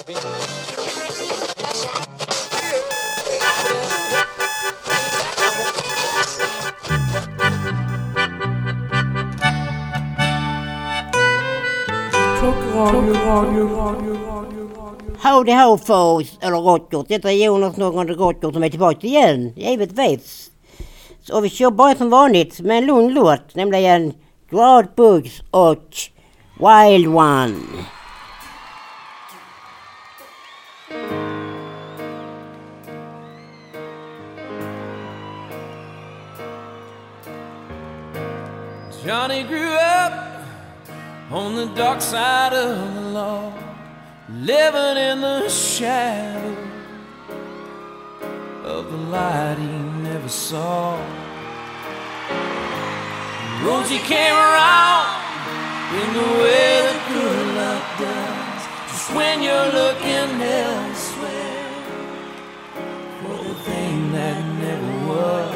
Howdy ho folks, eller råttjort. Detta är Jonas någon råttjort som är tillbaka igen, givetvis. Och vi kör bara som vanligt med en lugn låt, nämligen Glad Bugs och Wild One. Johnny grew up on the dark side of the law, living in the shadow of the light he never saw. Rosie came around in the way that good luck does, just when you're looking elsewhere for the thing that never was.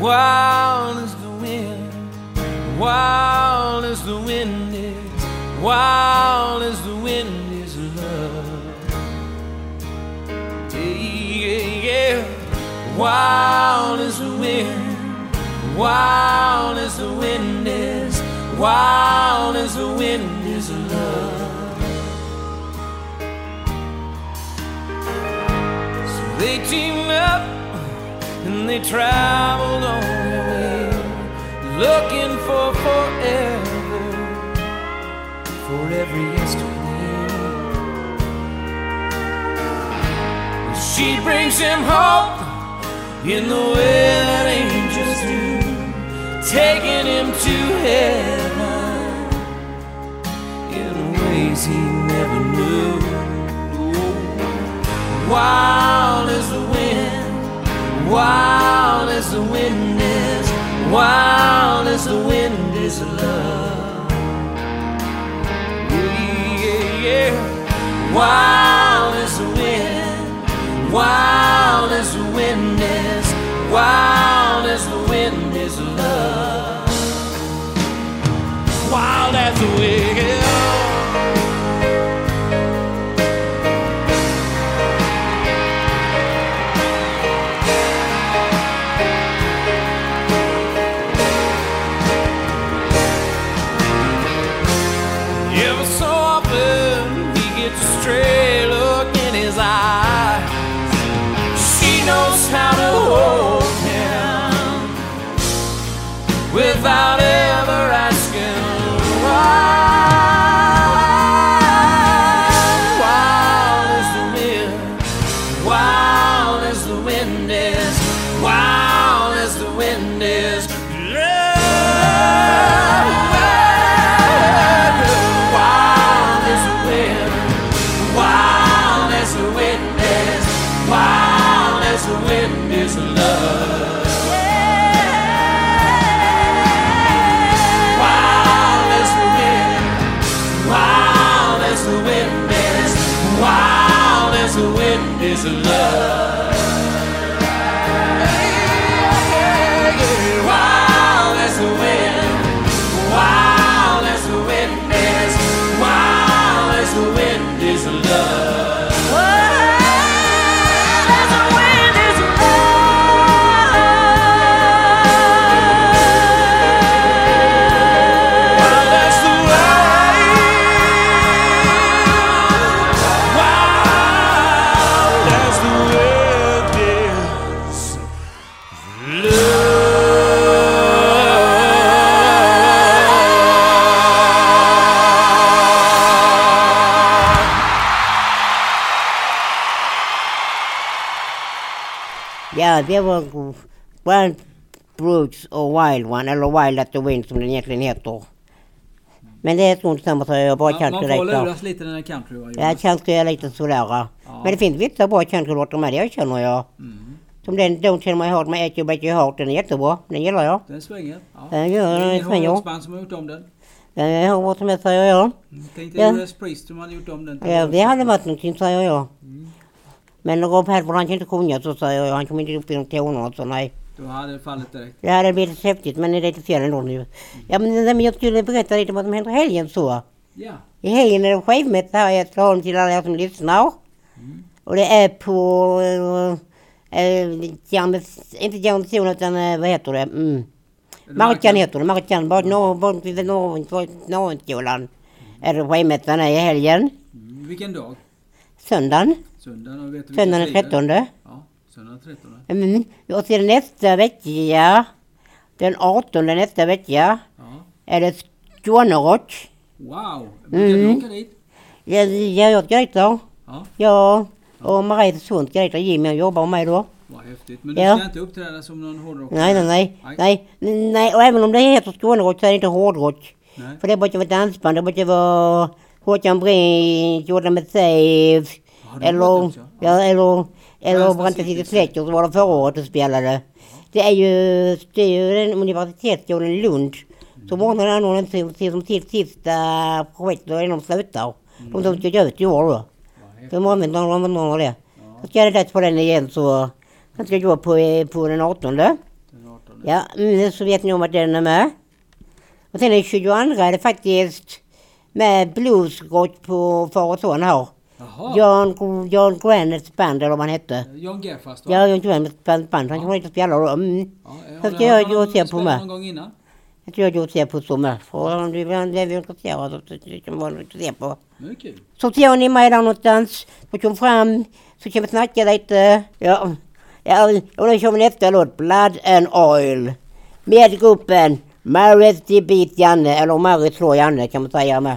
Ooh. Wild as the wind is, wild as the wind is love. Yeah, yeah, yeah. Wild as the wind, wild as the wind is, wild as the wind is love. So they teamed up and they traveled on their way, looking for forever, for every yesterday. She brings him hope in the way that angels do, taking him to heaven in ways he never knew. Wild as the wind, wild as the wind wild as the wind is love. Yeah, yeah, yeah. Wild as the wind, wild as the wind is, wild as the wind is love. Wild as the wind. Wild as the wind, wild as the wind is, wild as the wind is love. Ja, det var Wild Brooks och Wild One, eller Wild at the Wind som den egentligen heter. Men det är strunt samma så jag bara Man, kan man får luras lite när det är country va, Ja, country är lite sådär. Ja. Men det finns vissa bra countrylåtar med, det känner jag. Mm. Som den Don't tell my heart med Echo Break your heart, den är jättebra. Den gillar jag. Den svänger. Ja. Ja, ja, det är den ingen hårdrocksband som har gjort om den. Ja, Jag har som helst säger jag. Tänkte Ja. Judas Priest som hade gjort om den. Ja, det hade varit någonting säger jag. Mm. Men Rob Halford han kan inte sjunga så säger jag. Han kommer inte upp i de tonerna så nej. Då hade det fallit direkt. Det hade blivit häftigt men det är lite fel ändå nu. Ja men, nej, men jag skulle berätta lite vad som händer i helgen så. Ja. I helgen är det skivmätt här tar om till alla er som lyssnar. Och det är på... Äh, äh, inte Garnison utan äh, vad heter det? Mm. Markan heter det. Markan. Bad vid norr, Norrskolan. Är det skivmättarna i helgen. Mm. Vilken dag? Söndagen. Söndagen vet du Söndagen den tider? 13. Ja, söndagen den 13. Mm. Och sen nästa vecka, den 18 nästa vecka, Ja. är det Skånerock. Wow! Brukar du Mm. åka dit? Jag, jag ska dit då. Ja, Ja, och Marie Sund ska dit och Jimmy jobbar med då. vad häftigt. Men du Ja. ska inte uppträda som någon hårdrockare? Nej, nej, nej. Nej. Nej, nej. Och även om det heter Skånerock så är det inte hårdrock. Nej. För det brukar vara dansband, det brukar vara Håkan Brink, Jordan Ja, har eller, ja, eller, eller City Släcker som var det förra året och spelade. Det är ju, det är ju den universitetsskolan i Lund som ordnar anordnar till, som sista projektet innan de slutar. De som ska gå ut i år då. De använder de använder det. Så ska jag rätt på den igen så han ska gå på, eh, på den 18. den 18. Ja, mm, så vet ni om att den är med. Och sen den 22 är det faktiskt med bluesrock på far och son här. Jaha. John, John Grannets band eller vad han hette. John Gerfast va? Ja, John Grannets band, han kommer hit och spela då. Mm. Ja, ska jag gå och se på med. någon gång innan? Jag tror jag och ser på så med. För om du blev intresserad så kan man se på. Det kul. Så ser ni mig där någonstans. Så kom fram. Så kan vi snacka lite. Ja. ja och då kör vi nästa låt. Blood and Oil. Med gruppen Marit Beat Janne. Eller Marit slår Janne kan man säga med.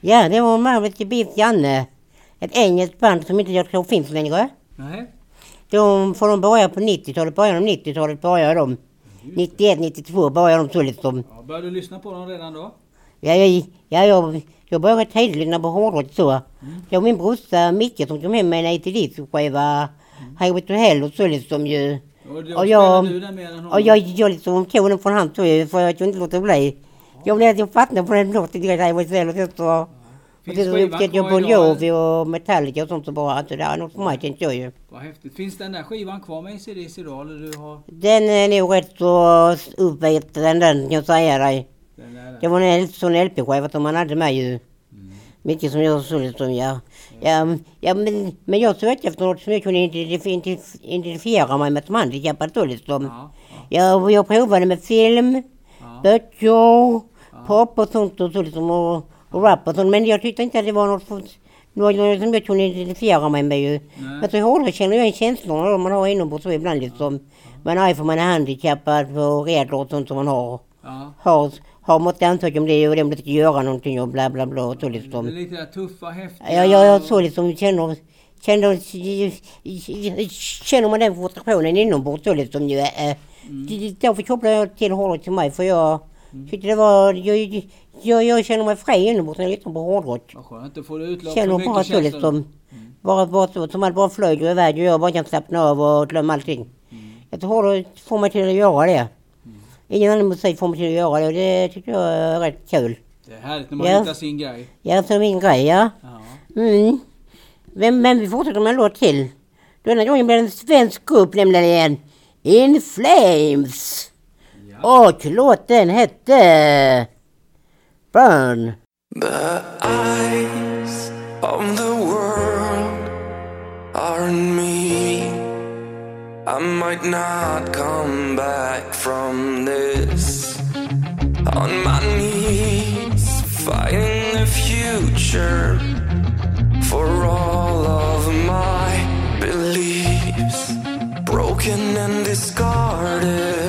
Ja, det var Marvet Beat Janne. Ett engelskt band som inte jag tror finns längre. Nej. De, för de började på 90-talet, början av 90-talet började de. 91, 92 började de så liksom. Ja, började du lyssna på dem redan då? Ja, jag, ja, jag, jag började tidigt lyssna på hårdrock så. Jag och min brorsa Micke som kom hem med en ATD-skiva. Highway to Hell och så liksom ju. Och, Och jag- du den mer än honom? Och jag, jag liksom tog den från hand så ju, för jag kunde inte låta bli. Jag blev jag fastnade på den låten Highway to Hell och sen så. Och sen så upptäckte jag Bon? Jovi och Metallica och sånt så bara att det där är något för mig tänkte jag ju. Vad häftigt. Finns den där skivan kvar med ACDC idag? Eller du har Den är nog rätt så uppvetad den kan jag säga dig. Det var en sån LP-skiva som man hade med ju. Mycket som jag såg som ja. Ja, ja men, men jag sökte efter något som jag kunde identif- identif- identifiera mig med som handikappad då liksom. Ja, ja, Jag, jag provade med film, ja. böcker, pop och sånt och så liksom och, och rap och sånt. Men jag tyckte inte att det var något, för, något, något som jag kunde identifiera mig med ju. Nej. Men så hårdare känner jag en känslorna då man har inombords så ibland liksom. Man är för man är handikappad och regler och sånt som man har. ja. Har, har mått ansöka om det och det det ska göra någonting och bla bla bla och så Det är liksom. lite tuffa, häftiga. Ja, jag, jag så liksom känner, känner, känner man den frustrationen inombords så liksom ju. Äh, mm. Därför kopplar jag till hårdrock till mig för jag tyckte det var, jag, jag, jag känner mig fri inombords när jag lyssnar på hårdrock. Vad skönt, då får du utlopp Känner för mycket känslor. liksom. Bara, bara så, som att bara flyger iväg och jag bara kan slappna av och glömma allting. Jag tror hårdrock får mig till att göra det. Ingen annan musik får mig till att göra det och det tycker jag är rätt kul. Det är härligt när man Ja. hittar sin grej. Ja, så min grej ja. Ja. Mm. Men, men vi fortsätter med en låt till. Denna gången blir det en svensk grupp nämligen In Flames. Och låten hette Burn. The eyes of the world are on me. I might not come back from this on my knees, fighting the future for all of my beliefs. Broken and discarded,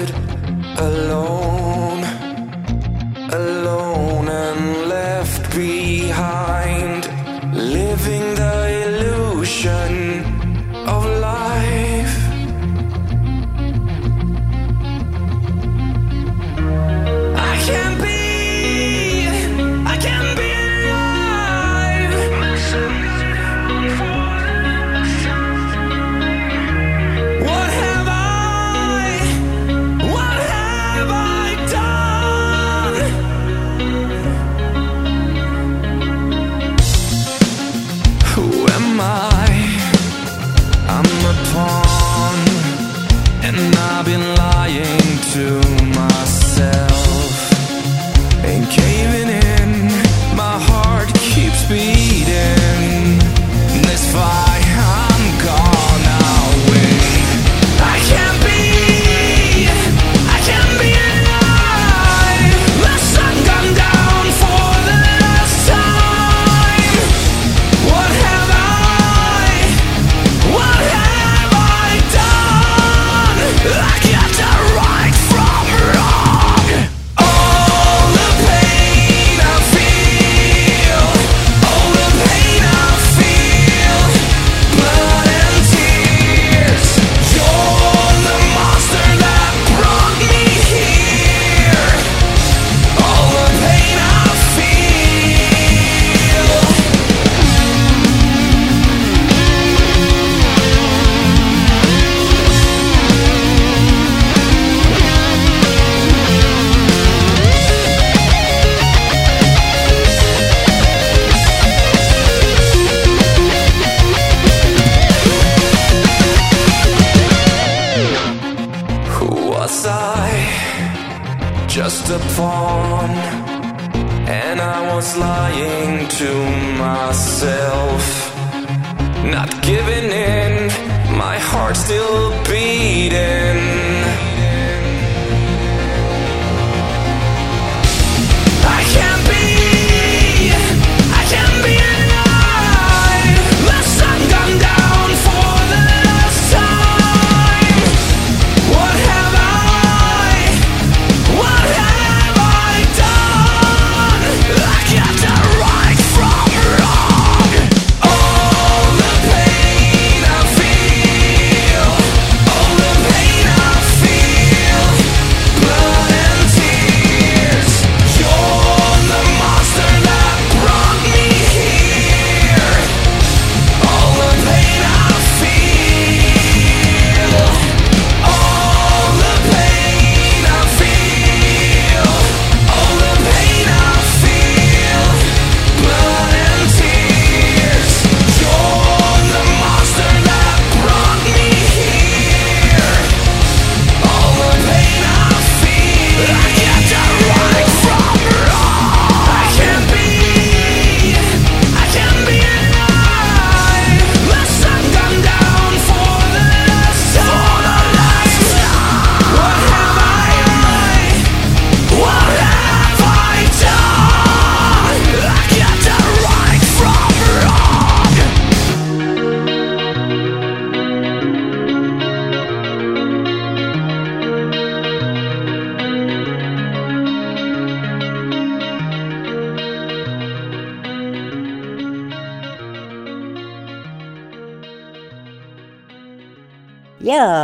came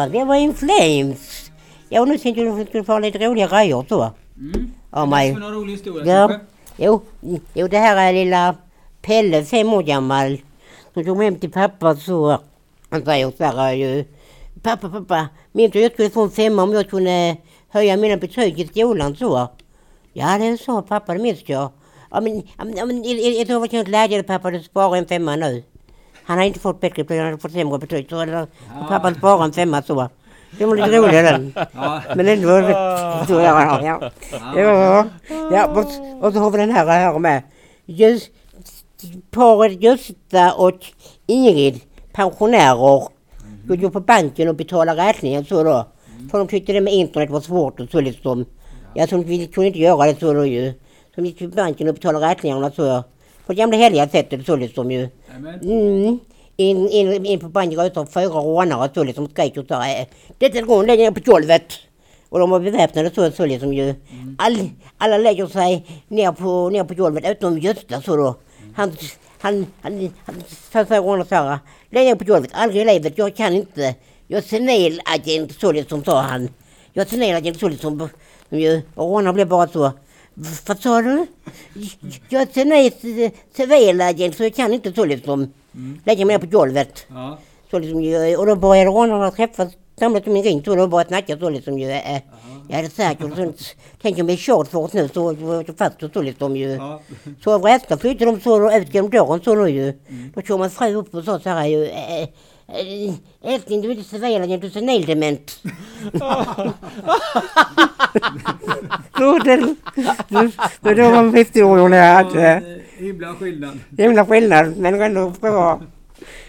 Ja, det var In Flames. Ja, nu tänkte jag att du skulle få lite roliga grejer så. Mm. Av mig. Någon rolig historia Ja. kanske? Jo, jo, det här är lilla Pelle, fem år gammal. Som kom hem till pappa så. Han säger så här ju. Pappa, pappa. Du jag skulle få en femma om jag kunde höja mina betyg i skolan så? Ja, det sa pappa, det minns jag. Ja, men, ja, men, ja, men jag- tror jag inte glädje pappa, du sparar en femma nu. Han har inte fått bättre betyg, han har fått sämre betyg. Så eller, pappa sparar en femma så. Det var lite roligt den. Ja. Men ändå, så ja, ja. Ja, ja och, och så har vi den här här med. Just, paret Gösta och Ingrid, pensionärer, skulle gå på banken och betala räkningen så då. För de tyckte det med internet var svårt och så liksom. Ja, så vi kunde inte göra det så då ju. Så de gick till banken och betalade räkningarna så. På det gamla heliga sättet så liksom ju. Mm. In, in, in på utanför fyra rånare så liksom skrek och sa Detta går lägger ner på golvet. Och de var beväpnade så, så liksom ju. All, alla lägger sig ner på, ner på golvet utom Gösta så då. Han, han, han, han sa så här så här. Lägg ner på golvet, aldrig i livet, jag kan inte. Jag är senilagent så liksom sa han. Jag är senilagent så liksom. som ju- Och rånaren blev bara så. "V- Vad sa du? Jag är senil civilagent så jag kan inte så liksom. Lägga mig ner på golvet. Ja. Så liksom, ju, och då började rånarna träffas, samlas om en ring så då började snacka så liksom ju. Eh, jag hade sagt, och så, tänk om vi är kört för oss nu så så fast och så liksom ju. Ja. Så av rädsla flyttade de så då, ut genom dörren så då ju. Då kom en fru upp och sa så här ju. Eh, eh, Älskling du är inte civilagent, du är senildement. så det, det, det, det var historien jag hade. eh, Himla skillnad. Himla skillnad men ändå bra.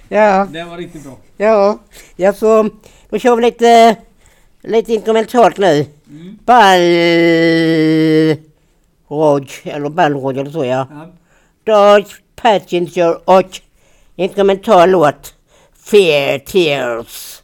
Ja. Den var riktigt bra. Ja, ja så då kör vi lite, lite instrumentalt nu. Mm. Ballrod, eller ballrod eller så ja. Ja. Dodge Passenger och instrumental låt Fear Tears.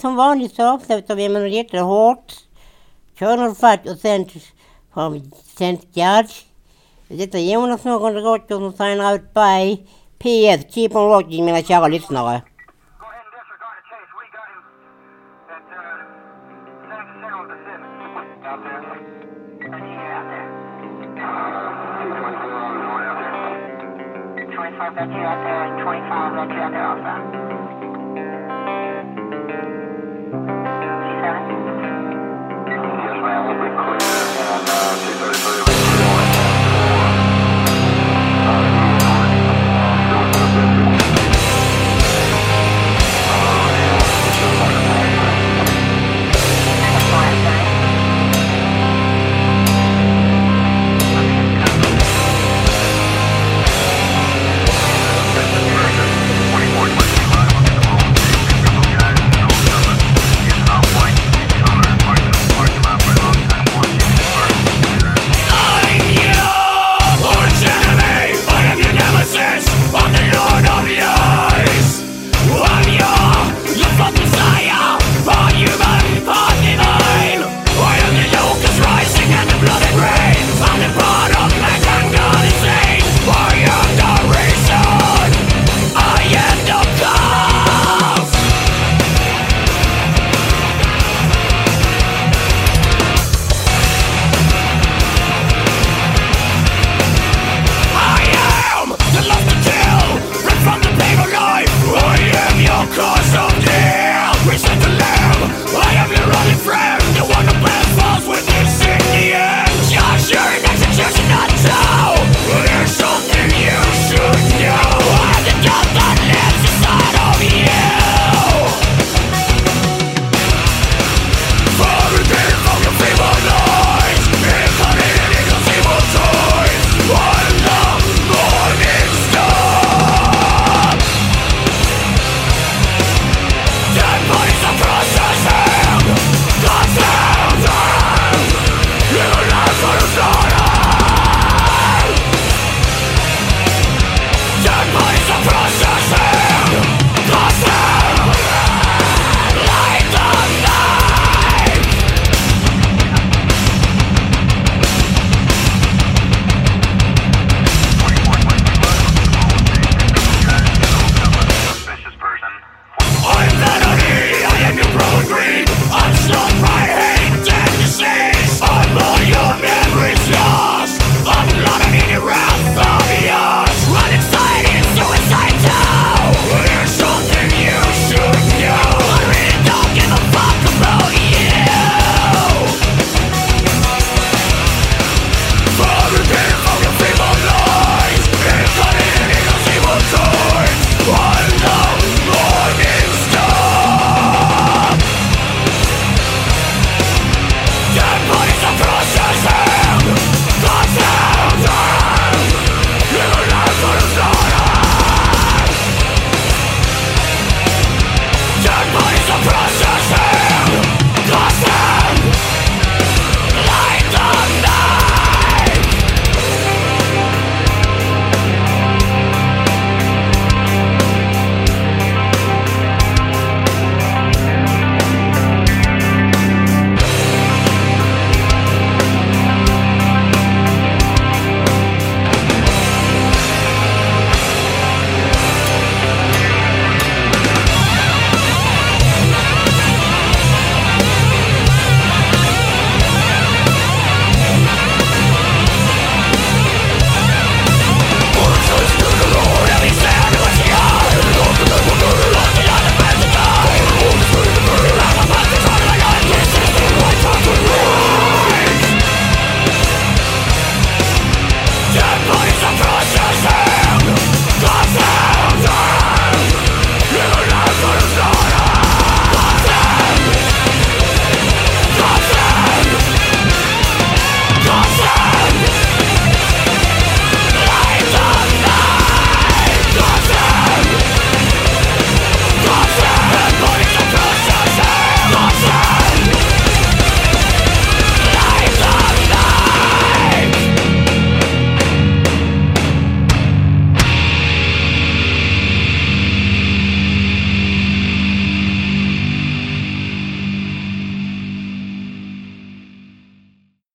Som vanligt så avslutar vi med något jättehårt. Colonel Fudge fatt och sen från St. Judge. Detta är Jonas Någon Rotter som signar ut by PS. Keep on rocking mina kära lyssnare.